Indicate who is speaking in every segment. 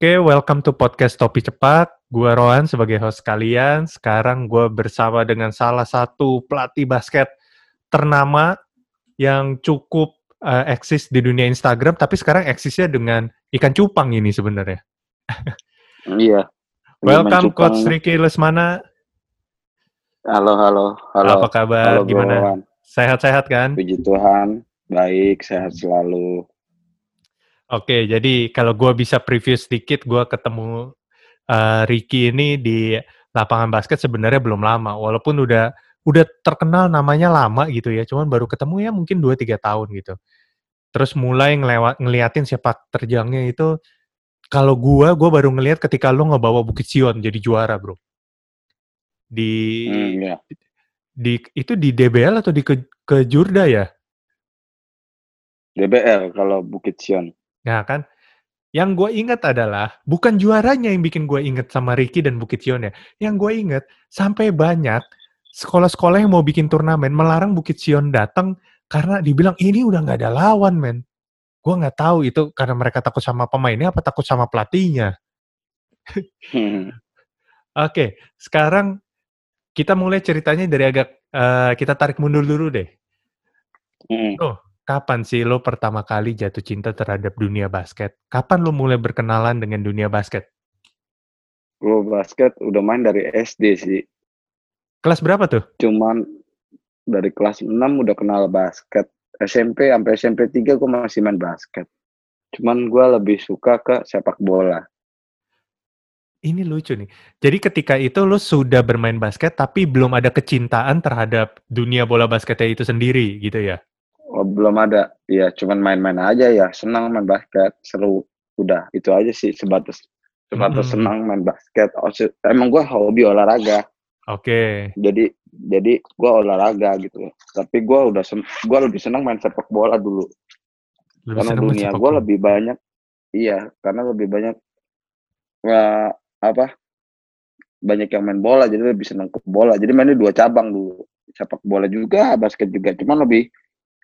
Speaker 1: Oke, welcome to podcast Topi Cepat. Gua Rohan sebagai host kalian. Sekarang gue bersama dengan salah satu pelatih basket ternama yang cukup uh, eksis di dunia Instagram, tapi sekarang eksisnya dengan ikan cupang ini sebenarnya.
Speaker 2: Iya.
Speaker 1: welcome Coach Ricky Lesmana.
Speaker 2: Halo, halo, halo.
Speaker 1: Apa kabar?
Speaker 2: Halo,
Speaker 1: Gimana? Sehat-sehat kan?
Speaker 2: Puji Tuhan, baik, sehat selalu.
Speaker 1: Oke, jadi kalau gue bisa preview sedikit, gue ketemu uh, Ricky ini di lapangan basket sebenarnya belum lama, walaupun udah udah terkenal namanya lama gitu ya, cuman baru ketemu ya mungkin 2-3 tahun gitu. Terus mulai ngelewat ngeliatin sepak terjangnya itu, kalau gue, gue baru ngeliat ketika lo ngebawa Bukit Sion jadi juara bro. Di,
Speaker 2: hmm, ya.
Speaker 1: di itu di DBL atau di ke, ke Jurda ya?
Speaker 2: DBL kalau Bukit Sion.
Speaker 1: Nah kan, yang gue ingat adalah bukan juaranya yang bikin gue inget sama Ricky dan Bukit Sion ya. Yang gue inget sampai banyak sekolah-sekolah yang mau bikin turnamen melarang Bukit Sion datang karena dibilang ini udah nggak ada lawan men. Gue nggak tahu itu karena mereka takut sama pemainnya apa takut sama pelatihnya. hmm. Oke, okay, sekarang kita mulai ceritanya dari agak uh, kita tarik mundur dulu deh. Hmm. Oh, kapan sih lo pertama kali jatuh cinta terhadap dunia basket? Kapan lo mulai berkenalan dengan dunia basket?
Speaker 2: Gue basket udah main dari SD sih.
Speaker 1: Kelas berapa tuh?
Speaker 2: Cuman dari kelas 6 udah kenal basket. SMP sampai SMP 3 gue masih main basket. Cuman gue lebih suka ke sepak bola.
Speaker 1: Ini lucu nih. Jadi ketika itu lo sudah bermain basket tapi belum ada kecintaan terhadap dunia bola basketnya itu sendiri gitu ya?
Speaker 2: Oh, belum ada. Ya, cuman main-main aja ya. Senang main basket, seru. Udah, itu aja sih sebatas sebatas hmm. senang main basket. Oh, emang gue hobi olahraga.
Speaker 1: Oke. Okay.
Speaker 2: Jadi jadi gue olahraga gitu. Tapi gue udah gue lebih senang main sepak bola dulu. Lebih karena dunia gue lebih banyak. Iya, karena lebih banyak uh, apa? Banyak yang main bola, jadi lebih senang ke bola. Jadi mainnya dua cabang dulu. Sepak bola juga, basket juga. Cuman lebih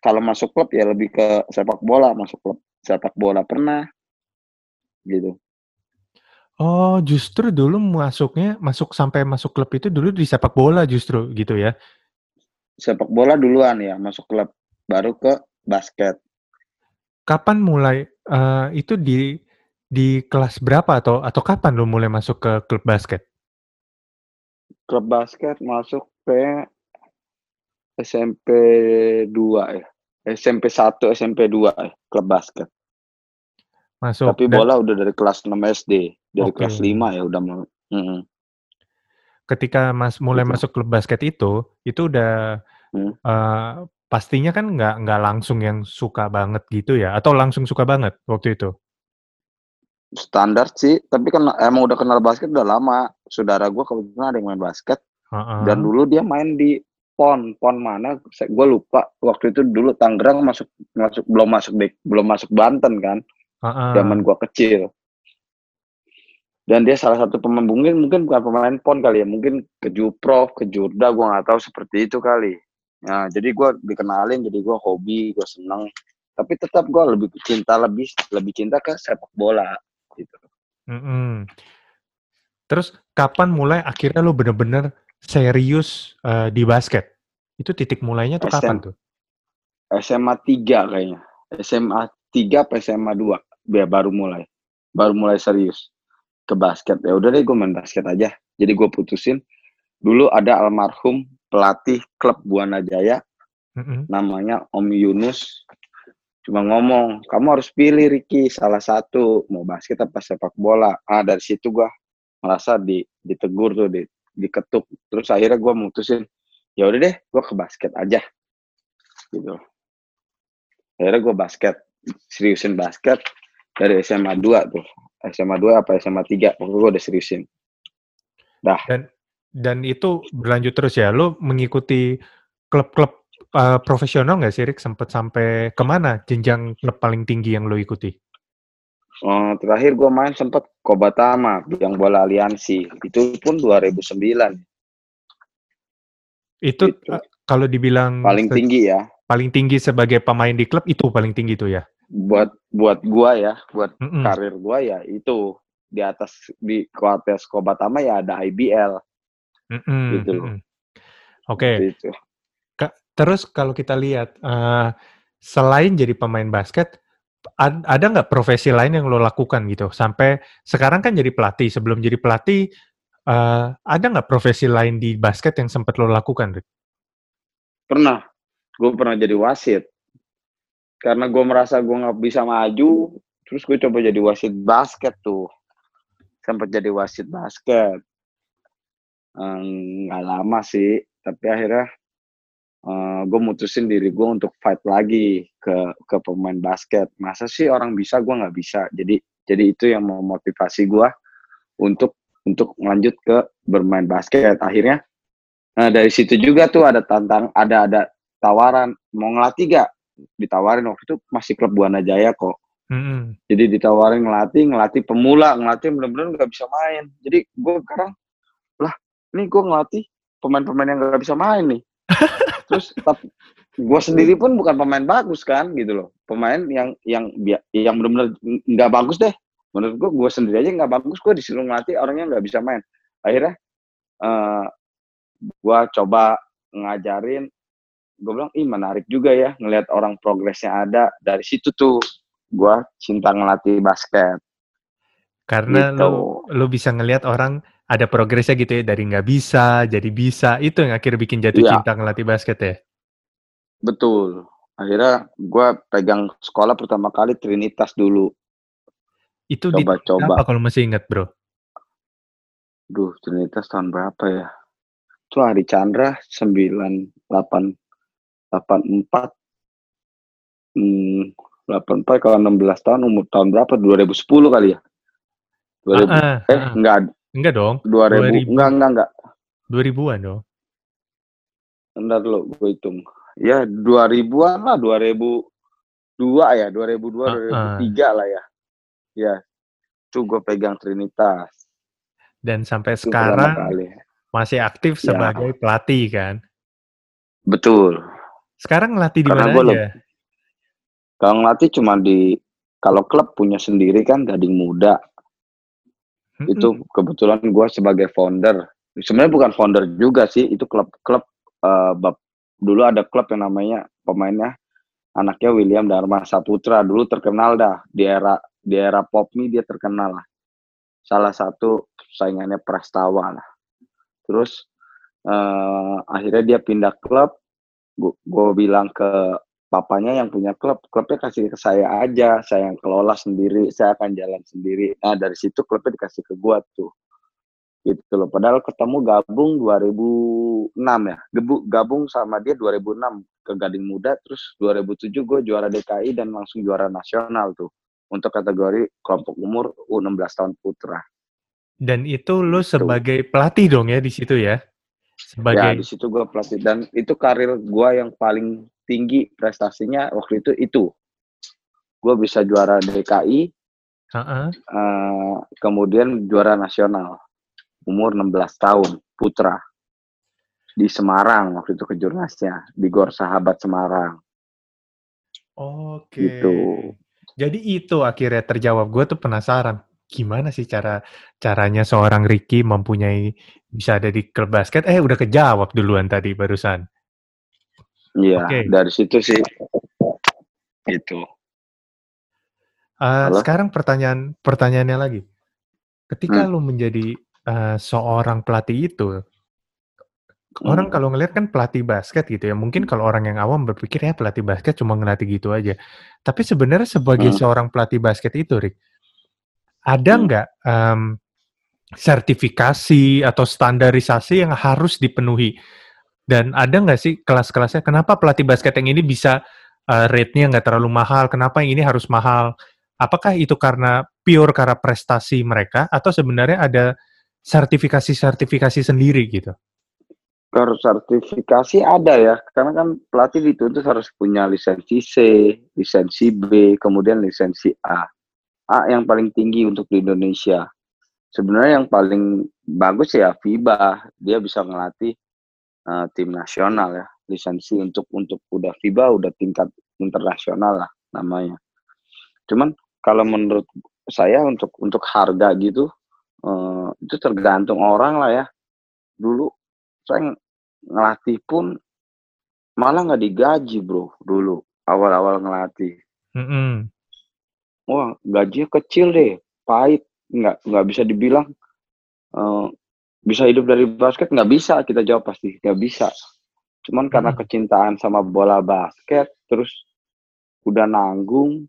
Speaker 2: kalau masuk klub ya lebih ke sepak bola masuk klub sepak bola pernah gitu.
Speaker 1: Oh justru dulu masuknya masuk sampai masuk klub itu dulu di sepak bola justru gitu ya?
Speaker 2: Sepak bola duluan ya masuk klub baru ke basket.
Speaker 1: Kapan mulai uh, itu di di kelas berapa atau atau kapan lo mulai masuk ke klub basket?
Speaker 2: Klub basket masuk ke SMP 2 ya SMP 1, SMP 2 eh, klub basket.
Speaker 1: Masuk.
Speaker 2: Tapi bola udah dari kelas 6 SD, dari okay. kelas 5 ya udah. Mm.
Speaker 1: Ketika Mas mulai gitu. masuk klub basket itu, itu udah mm. uh, pastinya kan nggak nggak langsung yang suka banget gitu ya, atau langsung suka banget waktu itu?
Speaker 2: Standar sih, tapi kan emang udah kenal basket udah lama. Saudara gue kebetulan ada yang main basket, uh -uh. dan dulu dia main di pon pon mana gue lupa. Waktu itu dulu Tangerang masuk masuk belum masuk belum masuk Banten kan uh-uh. zaman gue kecil. Dan dia salah satu pemain mungkin mungkin bukan pemain pon kali ya mungkin ke Juprov ke Jurda gue nggak tahu seperti itu kali. Nah jadi gue dikenalin jadi gue hobi gue seneng. Tapi tetap gue lebih cinta lebih lebih cinta ke sepak bola gitu.
Speaker 1: Mm-hmm. terus kapan mulai akhirnya lo bener-bener serius uh, di basket? Itu titik mulainya tuh SM, kapan tuh?
Speaker 2: SMA 3 kayaknya. SMA 3 apa SMA 2 biar baru mulai. Baru mulai serius ke basket. Ya udah deh gue main basket aja. Jadi gue putusin dulu ada almarhum pelatih klub Buana Jaya mm-hmm. namanya Om Yunus cuma ngomong kamu harus pilih Ricky salah satu mau basket apa sepak bola ah dari situ gue merasa di ditegur tuh di diketuk. Terus akhirnya gue mutusin ya udah deh gue ke basket aja. Gitu. Akhirnya gue basket seriusin basket dari SMA 2 tuh. SMA 2 apa SMA 3 pokoknya gue udah seriusin.
Speaker 1: Dah. Dan dan itu berlanjut terus ya? Lo mengikuti klub-klub uh, profesional nggak sih Rick sempet sampai ke mana jenjang klub paling tinggi yang lo ikuti
Speaker 2: Uh, terakhir gue main sempat Kobatama yang bola aliansi itu pun 2009
Speaker 1: itu gitu. kalau dibilang
Speaker 2: paling tinggi ya
Speaker 1: paling tinggi sebagai pemain di klub itu paling tinggi tuh ya
Speaker 2: buat buat gua ya buat mm -mm. karir gua ya itu di atas di Kuartes Kobatama ya ada IBL
Speaker 1: Mm-mm,
Speaker 2: gitu loh.
Speaker 1: mm-mm. Oke,
Speaker 2: Gitu.
Speaker 1: Kak, terus kalau kita lihat eh, selain jadi pemain basket, ada nggak profesi lain yang lo lakukan gitu? Sampai sekarang kan jadi pelatih. Sebelum jadi pelatih, eh, ada nggak profesi lain di basket yang sempat lo lakukan? Rick?
Speaker 2: Pernah, gue pernah jadi wasit. Karena gue merasa gue nggak bisa maju, terus gue coba jadi wasit basket tuh. Sempat jadi wasit basket. Nggak lama sih, tapi akhirnya eh, gue mutusin diri gue untuk fight lagi ke ke pemain basket. Masa sih orang bisa, gue nggak bisa. Jadi jadi itu yang memotivasi gue untuk untuk lanjut ke bermain basket. Akhirnya Nah dari situ juga tuh ada tantang, ada ada tawaran mau ngelatih gak? Ditawarin waktu itu masih klub Buana Jaya kok.
Speaker 1: Mm-mm.
Speaker 2: Jadi ditawarin ngelatih, ngelatih pemula, ngelatih bener-bener nggak bisa main. Jadi gue sekarang lah, ini gue ngelatih pemain-pemain yang nggak bisa main nih. Terus tapi gue sendiri pun bukan pemain bagus kan gitu loh. Pemain yang yang yang bener-bener nggak bagus deh. Menurut gue, gue sendiri aja nggak bagus. Gue disuruh ngelatih orangnya nggak bisa main. Akhirnya eh gue coba ngajarin gue bilang ih menarik juga ya ngelihat orang progresnya ada dari situ tuh gue cinta ngelatih basket
Speaker 1: Karena
Speaker 2: Gitu.
Speaker 1: lo lo bisa ngelihat orang ada progresnya gitu ya dari nggak bisa jadi bisa. Itu yang akhirnya bikin jatuh
Speaker 2: Iya.
Speaker 1: cinta ngelatih basket ya.
Speaker 2: betul akhirnya gue pegang sekolah pertama kali Trinitas dulu
Speaker 1: Itu di tahun
Speaker 2: Coba-coba.
Speaker 1: berapa kalau masih ingat bro?
Speaker 2: duh Trinitas tahun berapa ya itu Hari Chandra 98 84 hmm, 84 kalau 16 tahun umur tahun berapa 2010 kali ya 2000
Speaker 1: Ah, ah,
Speaker 2: eh enggak
Speaker 1: Enggak dong,
Speaker 2: 2000
Speaker 1: 2000.
Speaker 2: enggak enggak enggak
Speaker 1: 2000-an dong.
Speaker 2: Ntar lo gue hitung. Ya 2000-an lah, 2002 ya, 2002,
Speaker 1: Ah, ah.
Speaker 2: 2003 lah ya. Ya, itu gue pegang Trinitas.
Speaker 1: Dan sampai
Speaker 2: Itu
Speaker 1: sekarang masih aktif
Speaker 2: Ya.
Speaker 1: sebagai pelatih kan.
Speaker 2: Betul.
Speaker 1: Sekarang ngelatih di
Speaker 2: Karena
Speaker 1: mana aja?
Speaker 2: Kalau ngelatih cuma di, kalau klub punya sendiri kan Gading Muda.
Speaker 1: Mm-mm.
Speaker 2: Itu kebetulan gue sebagai founder. Sebenarnya bukan founder juga sih, itu klub-klub. eh, bab- dulu ada klub yang namanya pemainnya anaknya William Dharma Saputra dulu terkenal dah di era di era pop mie dia terkenal lah salah satu saingannya Prastawa lah terus eh, akhirnya dia pindah klub gue bilang ke papanya yang punya klub klubnya kasih ke saya aja saya yang kelola sendiri saya akan jalan sendiri. Nah dari situ klubnya dikasih ke gua tuh. Gitu loh padahal ketemu gabung 2006 ya. Gabung sama dia 2006 ke Gading Muda terus 2007 gue juara DKI dan langsung juara nasional tuh. Untuk kategori kelompok umur U16 tahun putra.
Speaker 1: Dan itu lo
Speaker 2: Gitu.
Speaker 1: sebagai pelatih dong ya di situ ya?
Speaker 2: ya
Speaker 1: Sebagai
Speaker 2: di situ gue pelatih. Dan itu karir gue yang paling tinggi prestasinya waktu itu itu gue bisa juara DKI
Speaker 1: Ha-ha.
Speaker 2: eh, kemudian juara nasional umur 16 tahun putra di Semarang waktu itu kejurnasnya di Gor Sahabat Semarang
Speaker 1: Oke.
Speaker 2: Gitu.
Speaker 1: Jadi itu akhirnya terjawab. Gue tuh penasaran gimana sih cara caranya seorang Ricky mempunyai bisa ada di klub basket. Eh udah kejawab duluan tadi barusan.
Speaker 2: Iya
Speaker 1: Oke.
Speaker 2: dari situ sih itu
Speaker 1: Eh,
Speaker 2: Halo?
Speaker 1: sekarang pertanyaan pertanyaannya lagi. Ketika
Speaker 2: Hmm.
Speaker 1: lu menjadi eh, seorang pelatih itu, orang
Speaker 2: Hmm.
Speaker 1: kalau ngelihat kan pelatih basket gitu ya, mungkin kalau orang yang awam berpikir ya pelatih basket cuma ngelatih gitu aja. Tapi sebenarnya sebagai
Speaker 2: Hmm.
Speaker 1: seorang pelatih basket itu, Rick, ada
Speaker 2: Hmm.
Speaker 1: nggak em, sertifikasi atau standarisasi yang harus dipenuhi? Dan ada nggak sih kelas-kelasnya? Kenapa pelatih basket yang ini bisa eh, rate-nya nggak terlalu mahal? Kenapa yang ini harus mahal? Apakah itu karena pure karena prestasi mereka atau sebenarnya ada sertifikasi-sertifikasi sendiri gitu?
Speaker 2: Kalau sertifikasi ada ya, karena kan pelatih dituntut harus punya lisensi C, lisensi B, kemudian lisensi A. A yang paling tinggi untuk di Indonesia. Sebenarnya yang paling bagus ya FIBA, dia bisa ngelatih eh, tim nasional ya, lisensi untuk untuk udah FIBA udah tingkat internasional lah namanya. Cuman kalau menurut saya untuk untuk harga gitu uh, itu tergantung orang lah ya. Dulu saya ngelatih pun malah nggak digaji bro dulu awal-awal ngelatih.
Speaker 1: Mm -hmm.
Speaker 2: Wah gajinya kecil deh, pahit, nggak nggak bisa dibilang uh, bisa hidup dari basket nggak bisa kita jawab pasti nggak bisa. Cuman karena hmm. kecintaan sama bola basket, terus udah nanggung,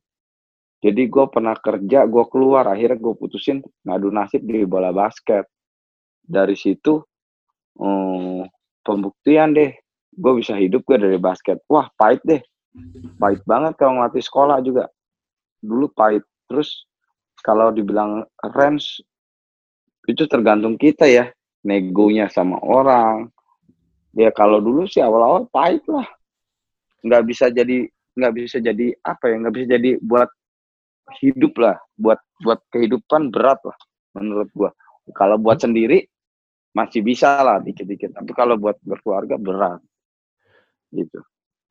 Speaker 2: jadi gue pernah kerja, gue keluar, akhirnya gue putusin ngadu nasib di bola basket. Dari situ, um, pembuktian deh, gue bisa hidup gue dari basket. Wah, pahit deh. Pahit banget kalau ngelatih sekolah juga. Dulu pahit. Terus kalau dibilang range, itu tergantung kita ya. Negonya sama orang. Ya kalau dulu sih awal-awal pahit lah. Nggak bisa jadi nggak bisa jadi apa ya nggak bisa jadi buat hidup lah buat buat kehidupan berat lah menurut gua kalau buat sendiri masih bisa lah dikit-dikit tapi kalau buat berkeluarga berat gitu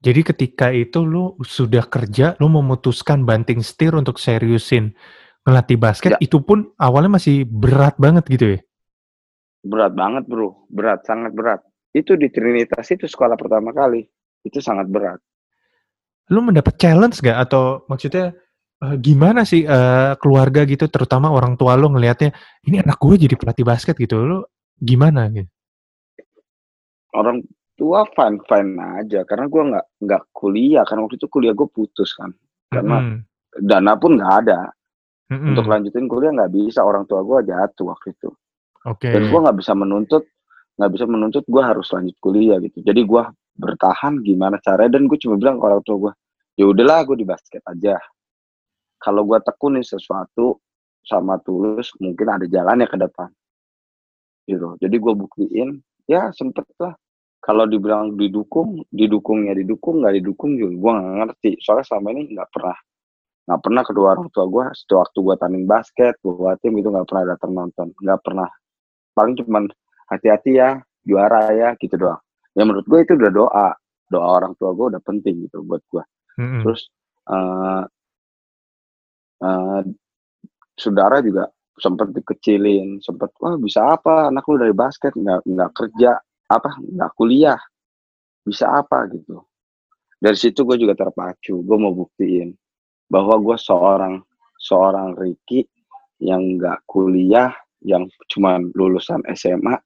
Speaker 1: jadi ketika itu lu sudah kerja lu memutuskan banting setir untuk seriusin ngelatih basket ya. itu pun awalnya masih berat banget gitu ya
Speaker 2: berat banget bro. Berat sangat berat. Itu di Trinitas itu sekolah pertama kali. Itu sangat berat.
Speaker 1: Lu mendapat challenge gak atau maksudnya uh, gimana sih, uh, keluarga gitu, terutama orang tua lo ngelihatnya, "Ini anak gue jadi pelatih basket," gitu, lo gimana gitu?
Speaker 2: Orang tua fine-fine aja, karena gue nggak nggak kuliah, karena waktu itu kuliah gue putus kan, karena mm dana pun nggak ada. Mm Untuk lanjutin kuliah nggak bisa, orang tua gue jatuh waktu itu. Oke. Dan gue nggak bisa menuntut nggak bisa menuntut gue harus lanjut kuliah gitu. Jadi gue bertahan gimana caranya dan gue cuma bilang ke orang tua gue, "Ya udahlah gue di basket aja." kalau gue tekunin sesuatu sama tulus mungkin ada jalannya ke depan gitu jadi gue buktiin ya sempet lah kalau dibilang didukung didukungnya didukung nggak didukung juga gue nggak ngerti soalnya selama ini nggak pernah nggak pernah kedua orang tua gue sewaktu gue tanding basket gue tim itu nggak pernah datang nonton nggak pernah paling cuman hati-hati ya juara ya gitu doang. Ya menurut gue itu udah doa. Doa orang tua gue udah penting gitu buat gue mm-hmm. terus uh, uh, saudara juga sempat dikecilin, sempat wah bisa apa? Anak lu dari basket nggak nggak kerja apa nggak kuliah. Bisa apa? Gitu. Dari situ gue juga terpacu, gue mau buktiin bahwa gue seorang seorang Ricky yang nggak kuliah, yang cuma lulusan SMA,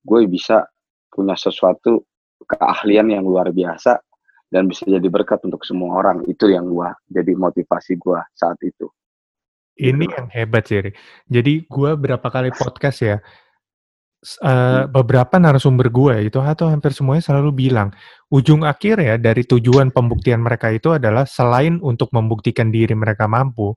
Speaker 2: gue bisa punya sesuatu keahlian yang luar biasa dan bisa jadi berkat untuk semua orang. Itu yang gua jadi motivasi gua saat itu.
Speaker 1: Ini gitu. yang hebat sih jadi gua berapa kali podcast ya uh, beberapa narasumber gue itu atau hampir semuanya selalu bilang ujung akhir ya dari tujuan pembuktian mereka itu adalah selain untuk membuktikan diri mereka mampu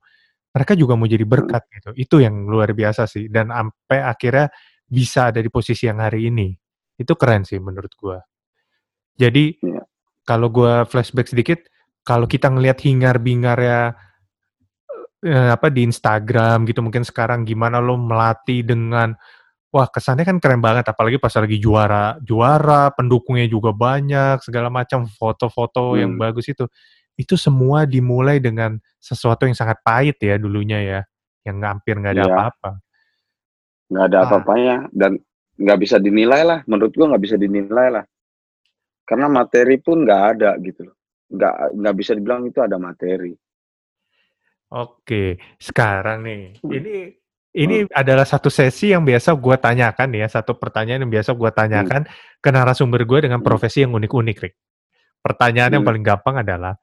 Speaker 1: mereka juga mau jadi berkat gitu. Itu yang luar biasa sih dan sampai akhirnya bisa ada di posisi yang hari ini. Itu keren sih menurut gue jadi ya kalau gue flashback sedikit, kalau kita ngelihat hingar-bingar ya eh, apa di Instagram gitu mungkin sekarang gimana lo melatih dengan wah kesannya kan keren banget apalagi pas lagi juara juara pendukungnya juga banyak segala macam foto-foto hmm. yang bagus itu itu semua dimulai dengan sesuatu yang sangat pahit ya dulunya ya yang hampir nggak ada iya. apa-apa
Speaker 2: nggak ada nah. apa-apanya dan nggak bisa dinilai lah menurut gua nggak bisa dinilai lah karena materi pun nggak ada gitu loh. Nggak nggak bisa dibilang itu ada materi.
Speaker 1: Oke, sekarang nih, hmm. ini ini hmm. adalah satu sesi yang biasa gue tanyakan ya, satu pertanyaan yang biasa gue hmm. tanyakan hmm. ke narasumber gue dengan hmm. profesi yang unik-unik, Rick. Pertanyaan hmm. yang paling gampang adalah,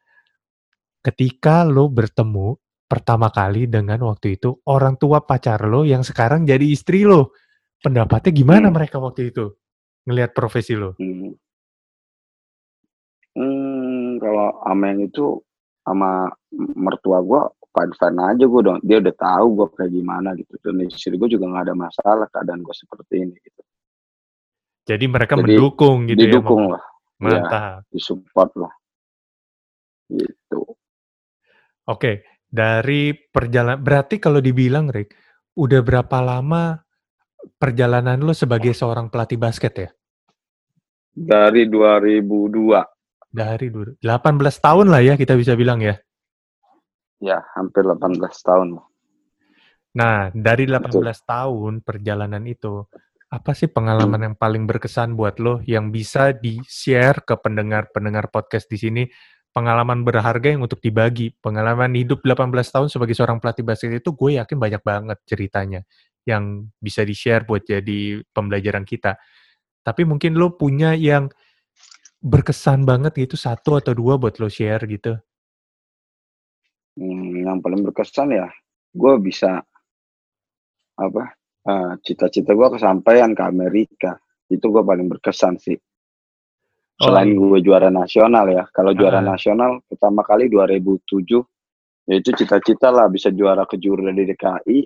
Speaker 1: ketika lo bertemu pertama kali dengan waktu itu orang tua pacar lo yang sekarang jadi istri lo, pendapatnya gimana hmm. mereka waktu itu ngelihat profesi lo? Hmm.
Speaker 2: Hmm, kalau ama yang itu, sama mertua gue fine-fine aja gue dong. Dia udah tahu gue kayak gimana gitu, dan istri gue juga nggak ada masalah keadaan gue seperti ini gitu.
Speaker 1: Jadi mereka Jadi, mendukung gitu
Speaker 2: ya? Didukung lah.
Speaker 1: Iya, Mantap.
Speaker 2: Ya, disupport lah. Gitu.
Speaker 1: Oke, dari perjalanan berarti kalau dibilang Rick, udah berapa lama perjalanan lo sebagai seorang pelatih basket ya?
Speaker 2: Dari 2002.
Speaker 1: Dari dulu 18 tahun lah ya kita bisa bilang ya?
Speaker 2: Ya, hampir 18 tahun.
Speaker 1: Nah, dari 18
Speaker 2: Betul.
Speaker 1: tahun perjalanan itu, apa sih pengalaman yang paling berkesan buat lo yang bisa di-share ke pendengar-pendengar podcast di sini? Pengalaman berharga yang untuk dibagi. Pengalaman hidup 18 tahun sebagai seorang pelatih basket itu gue yakin banyak banget ceritanya yang bisa di-share buat jadi pembelajaran kita. Tapi mungkin lo punya yang berkesan banget gitu, satu atau dua buat lo share gitu?
Speaker 2: Hmm, yang paling berkesan ya, gue bisa apa, eee, cita-cita gue kesampaian ke Amerika. Itu gue paling berkesan sih.
Speaker 1: Oh,
Speaker 2: Selain
Speaker 1: iya.
Speaker 2: gue juara nasional ya, kalau juara
Speaker 1: Heeh.
Speaker 2: nasional pertama kali 2007, ya itu cita-cita lah bisa juara kejurnas di DKI,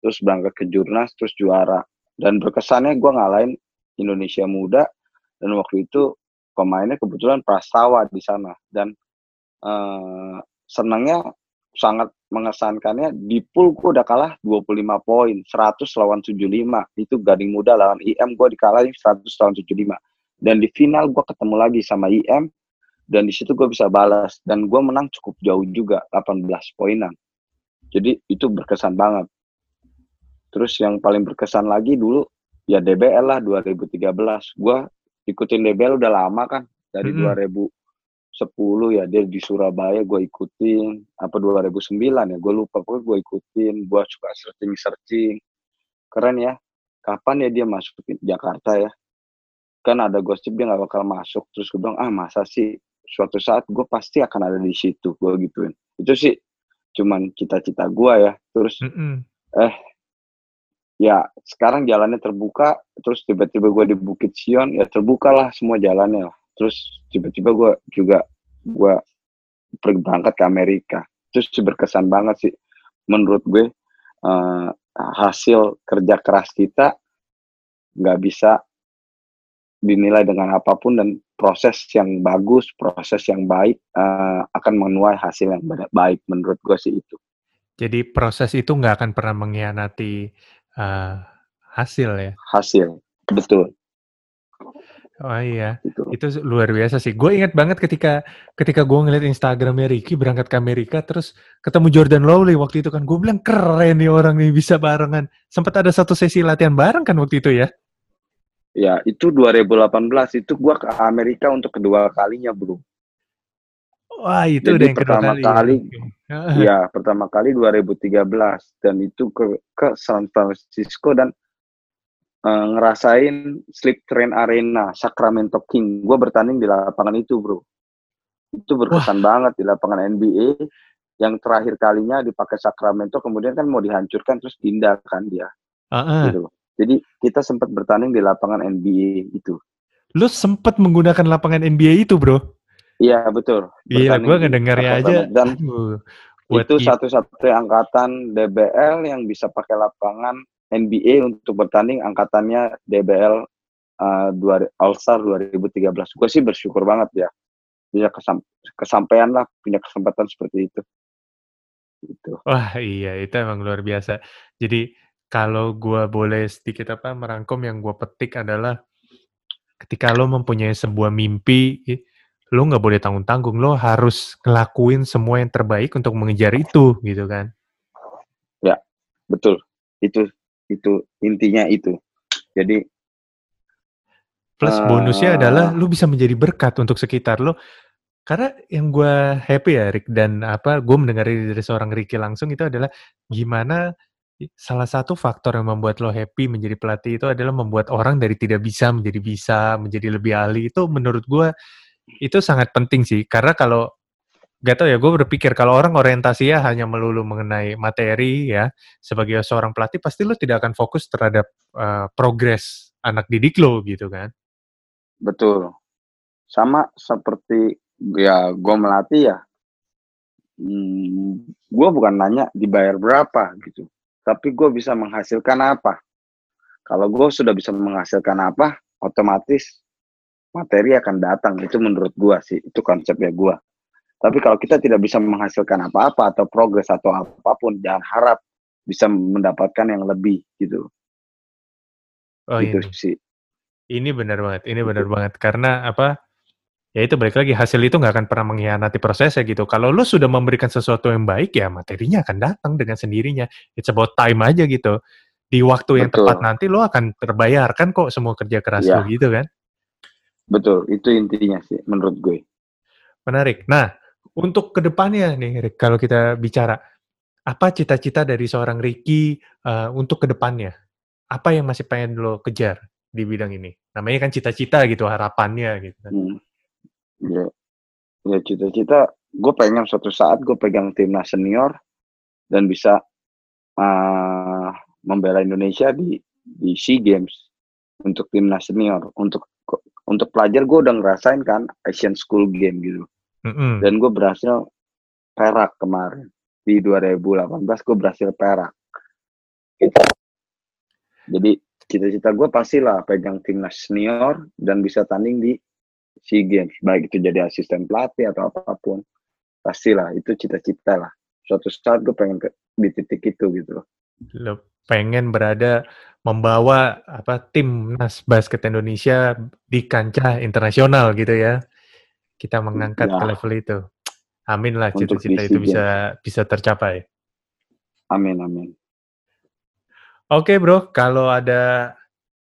Speaker 2: terus berangkat ke jurnas, terus juara. Dan berkesannya gue ngalahin Indonesia Muda, dan waktu itu pemainnya kebetulan Prastawa di sana. Dan, eee, senangnya sangat mengesankannya di pool gue udah kalah 25 poin, 100 lawan 75. Itu Gading Muda lawan IM gue dikalahin 100 lawan 75. Dan di final gue ketemu lagi sama IM, dan di situ gue bisa balas, dan gue menang cukup jauh juga, 18 poinan. Jadi itu berkesan banget. Terus yang paling berkesan lagi dulu, ya DBL lah 2013. Gue ikutin DBL udah lama kan, dari
Speaker 1: Mhm.
Speaker 2: 2010 ya, dia di Surabaya gue ikutin, apa 2009 ya, gue lupa, pokoknya gue ikutin, gue suka searching-searching. Keren ya, kapan ya dia masuk ke Jakarta ya? Kan ada gosip dia nggak bakal masuk, terus gue bilang, "Ah masa sih, suatu saat gue pasti akan ada di situ," gue gituin. Itu sih cuman cita-cita gue ya, terus
Speaker 1: Mhm.
Speaker 2: eh ya sekarang jalannya terbuka, terus tiba-tiba gue di Bukit Sion, ya terbukalah semua jalannya lah. Terus tiba-tiba gue juga gue pergi berangkat ke Amerika. Terus berkesan banget sih menurut gue, eee, hasil kerja keras kita nggak bisa dinilai dengan apa pun dan proses yang bagus, proses yang baik, eee, akan menuai hasil yang baik menurut gue sih itu.
Speaker 1: Jadi proses itu nggak akan pernah mengkhianati, eee, hasil ya?
Speaker 2: Hasil, betul.
Speaker 1: Oh iya, itu s luar biasa sih. Gue inget banget ketika ketika gue ngeliat Instagram-nya Ricky berangkat ke Amerika, terus ketemu Jordan Lowry waktu itu kan, gue bilang, "Keren nih orang nih bisa barengan." Sempet ada satu sesi latihan bareng kan waktu itu ya?
Speaker 2: Ya, itu 2018, itu gua ke Amerika untuk kedua kalinya, Bro.
Speaker 1: Wah, itu udah
Speaker 2: Jadi
Speaker 1: yang kedua
Speaker 2: pertama
Speaker 1: kali ya?
Speaker 2: kali iya, pertama kali 2013 dan itu ke ke San Francisco dan, eee, ngerasain Sleep Train Arena, Sacramento Kings. Gua bertanding di lapangan itu, Bro. Itu
Speaker 1: Wah.
Speaker 2: berkesan banget di lapangan NBA, yang terakhir kalinya dipakai Sacramento, kemudian kan mau dihancurkan terus pindah kan dia,
Speaker 1: Heeh.
Speaker 2: gitu. Jadi kita sempat bertanding di lapangan NBA itu.
Speaker 1: Lu sempet menggunakan lapangan NBA itu, Bro?
Speaker 2: Iya, betul. Bertanding
Speaker 1: gue
Speaker 2: di
Speaker 1: ngedengernya aja,
Speaker 2: dan
Speaker 1: buat
Speaker 2: itu satu-satunya angkatan DBL yang bisa pakai lapangan NBA untuk bertanding angkatannya DBL, eee, dua All-Star 2013. Gue sih bersyukur banget ya, bisa kesam kesampaian lah punya kesempatan seperti itu. Gitu.
Speaker 1: Wah, iya, itu emang luar biasa. Jadi, kalau gue boleh sedikit apa, merangkum yang gue petik adalah, ketika lo mempunyai sebuah mimpi, lo nggak boleh tanggung-tanggung, lo harus ngelakuin semua yang terbaik untuk mengejar itu, gitu kan?
Speaker 2: Ya, betul. Itu itu intinya itu. Jadi
Speaker 1: Plus bonusnya adalah
Speaker 2: eee
Speaker 1: lo bisa menjadi berkat untuk sekitar lo. Karena yang gue happy ya, Rick, dan apa, gue mendengar ini dari seorang Ricky langsung itu adalah gimana salah satu faktor yang membuat lo happy menjadi pelatih itu adalah membuat orang dari tidak bisa menjadi bisa, menjadi lebih ahli. Itu menurut gue, itu sangat penting sih. Karena kalau nggak tahu ya, gue berpikir kalau orang orientasinya hanya melulu mengenai materi ya, sebagai seorang pelatih pasti lo tidak akan fokus terhadap, eee, progres anak didik lo, gitu kan?
Speaker 2: Betul. Sama seperti ya gue melatih ya mmm, gue bukan nanya dibayar berapa gitu, tapi gue bisa menghasilkan apa. Kalau gue sudah bisa menghasilkan apa, otomatis materi akan datang, itu menurut gue sih, itu konsepnya gue. Tapi kalau kita tidak bisa menghasilkan apa-apa atau progres atau apa pun, jangan harap bisa mendapatkan yang lebih, gitu.
Speaker 1: Oh,
Speaker 2: Gitu
Speaker 1: ini.
Speaker 2: sih.
Speaker 1: Ini benar banget ini benar
Speaker 2: Gitu.
Speaker 1: banget. Karena apa ya itu balik lagi hasil itu nggak akan pernah mengkhianati prosesnya gitu. Kalau lu sudah memberikan sesuatu yang baik ya materinya akan datang dengan sendirinya. It's about time aja gitu. Di waktu yang
Speaker 2: Betul.
Speaker 1: tepat nanti lo akan terbayarkan kok semua kerja keras
Speaker 2: Ya.
Speaker 1: lo gitu kan.
Speaker 2: Betul, itu intinya sih menurut gue.
Speaker 1: Menarik. Nah, untuk ke depannya nih, Rick, kalau kita bicara, apa cita-cita dari seorang Ricky eh, untuk ke depannya? Apa yang masih pengen lo kejar di bidang ini? Namanya kan cita-cita gitu, harapannya gitu kan.
Speaker 2: Hmm. Ya, ya cita-cita gue pengen suatu saat gue pegang timnas senior dan bisa uh, membela Indonesia di di SEA Games untuk timnas senior. Untuk untuk pelajar gue udah ngerasain kan Asian School Game gitu.
Speaker 1: Mm-mm.
Speaker 2: Dan gue berhasil perak kemarin di 2018 gue berhasil perak. Gitu. Jadi cita-cita gue pastilah pegang timnas senior dan bisa tanding di SEA Games, baik itu jadi asisten pelatih atau apa pun. Pastilah itu cita-cita lah. Suatu saat gue pengen ke, di titik itu gitu loh.
Speaker 1: Lo pengen berada membawa apa timnas basket Indonesia di kancah internasional gitu ya. Kita mengangkat
Speaker 2: Ya.
Speaker 1: ke level itu. Amin lah cita-cita itu bisa bisa tercapai.
Speaker 2: Amin amin.
Speaker 1: Oke bro, kalau ada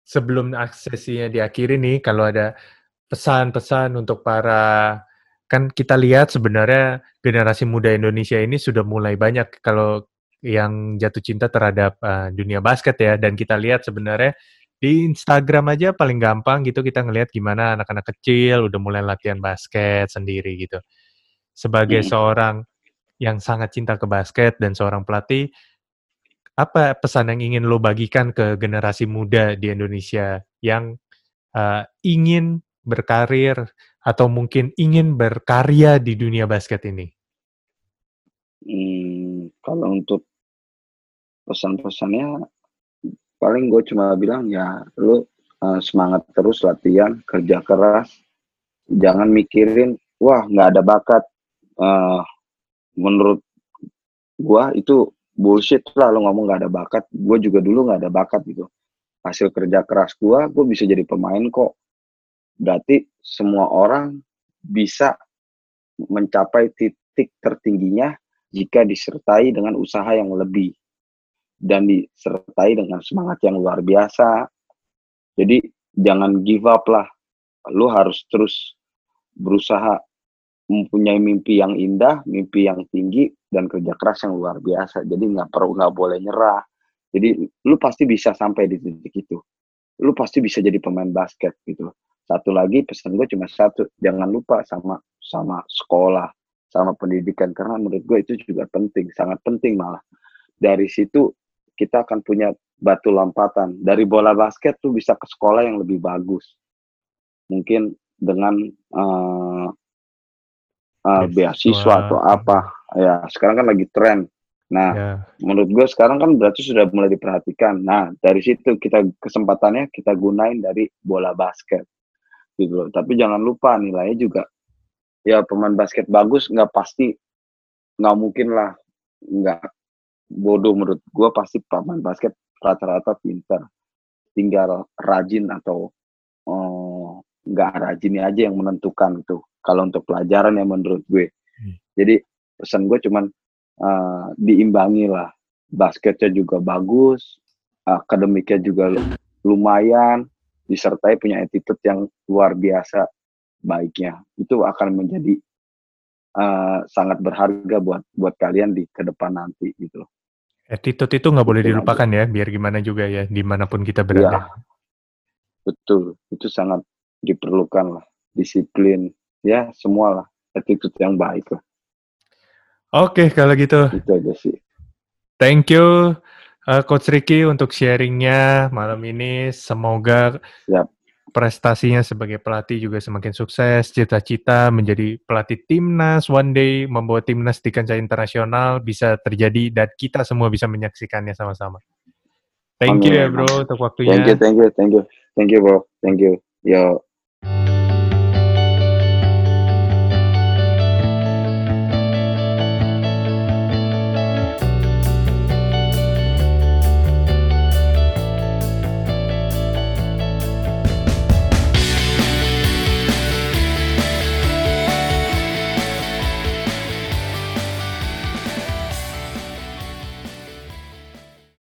Speaker 1: sebelum aksesinya diakhiri nih, kalau ada pesan-pesan untuk para kan kita lihat sebenarnya generasi muda Indonesia ini sudah mulai banyak kalau yang jatuh cinta terhadap uh, dunia basket ya dan kita lihat sebenarnya di Instagram aja paling gampang gitu kita ngelihat gimana anak-anak kecil udah mulai latihan basket sendiri gitu. Sebagai
Speaker 2: Hmm.
Speaker 1: seorang yang sangat cinta ke basket dan seorang pelatih apa pesan yang ingin lo bagikan ke generasi muda di Indonesia yang uh, ingin berkarir atau mungkin ingin berkarya di dunia basket ini?
Speaker 2: Hmm, kalau untuk pesan-pesannya paling gue cuma bilang ya lu uh, semangat terus latihan kerja keras. Jangan mikirin wah nggak ada bakat. Uh, menurut gua itu bullshit lah lo ngomong nggak ada bakat. Gue juga dulu nggak ada bakat gitu. Hasil kerja keras gua gue bisa jadi pemain kok berarti semua orang bisa mencapai titik tertingginya jika disertai dengan usaha yang lebih dan disertai dengan semangat yang luar biasa. Jadi jangan give up lah. Lu harus terus berusaha mempunyai mimpi yang indah, mimpi yang tinggi dan kerja keras yang luar biasa. Jadi nggak perlu nggak boleh nyerah. Jadi lu pasti bisa sampai di titik itu. Lu pasti bisa jadi pemain basket gitu. Satu lagi pesan gue cuma satu, jangan lupa sama sama sekolah, sama pendidikan karena menurut gue itu juga penting, sangat penting malah. Dari situ kita akan punya batu lompatan. Dari bola basket tuh bisa ke sekolah yang lebih bagus. Mungkin dengan uh, uh, beasiswa atau apa. Ya, sekarang kan lagi tren. Nah,
Speaker 1: Ya,
Speaker 2: menurut gue sekarang kan berarti sudah mulai diperhatikan. Nah, dari situ kita kesempatannya kita gunain dari bola basket. Gitu loh. Tapi jangan lupa nilainya juga ya pemain basket bagus nggak pasti nggak mungkin lah nggak bodoh menurut gue pasti pemain basket rata-rata pinter tinggal rajin atau eh, nggak rajinnya aja yang menentukan tuh kalau untuk pelajaran ya menurut gue
Speaker 1: Hmm.
Speaker 2: jadi pesan gue cuman eh, diimbangi lah basketnya juga bagus akademiknya juga lu- lumayan disertai punya attitude yang luar biasa baiknya. Itu akan menjadi eh, sangat berharga buat buat kalian di ke depan nanti gitu loh.
Speaker 1: attitude itu nggak boleh dilupakan ya, biar gimana juga ya, di mana pun kita berada.
Speaker 2: Betul, itu sangat diperlukan lah. Disiplin. Ya semua lah attitude yang baik lah.
Speaker 1: Oke, kalau gitu,
Speaker 2: itu aja sih.
Speaker 1: thank you uh, Coach Ricky untuk sharingnya malam ini. Semoga
Speaker 2: Siap.
Speaker 1: prestasinya sebagai pelatih juga semakin sukses. Cita-cita menjadi pelatih timnas one day, membawa timnas di kancah internasional bisa terjadi dan kita semua bisa menyaksikannya sama-sama. Thank you
Speaker 2: Amin,
Speaker 1: ya bro untuk
Speaker 2: Thank you,
Speaker 1: waktunya.
Speaker 2: thank you, thank you, thank you bro, thank you. Yo.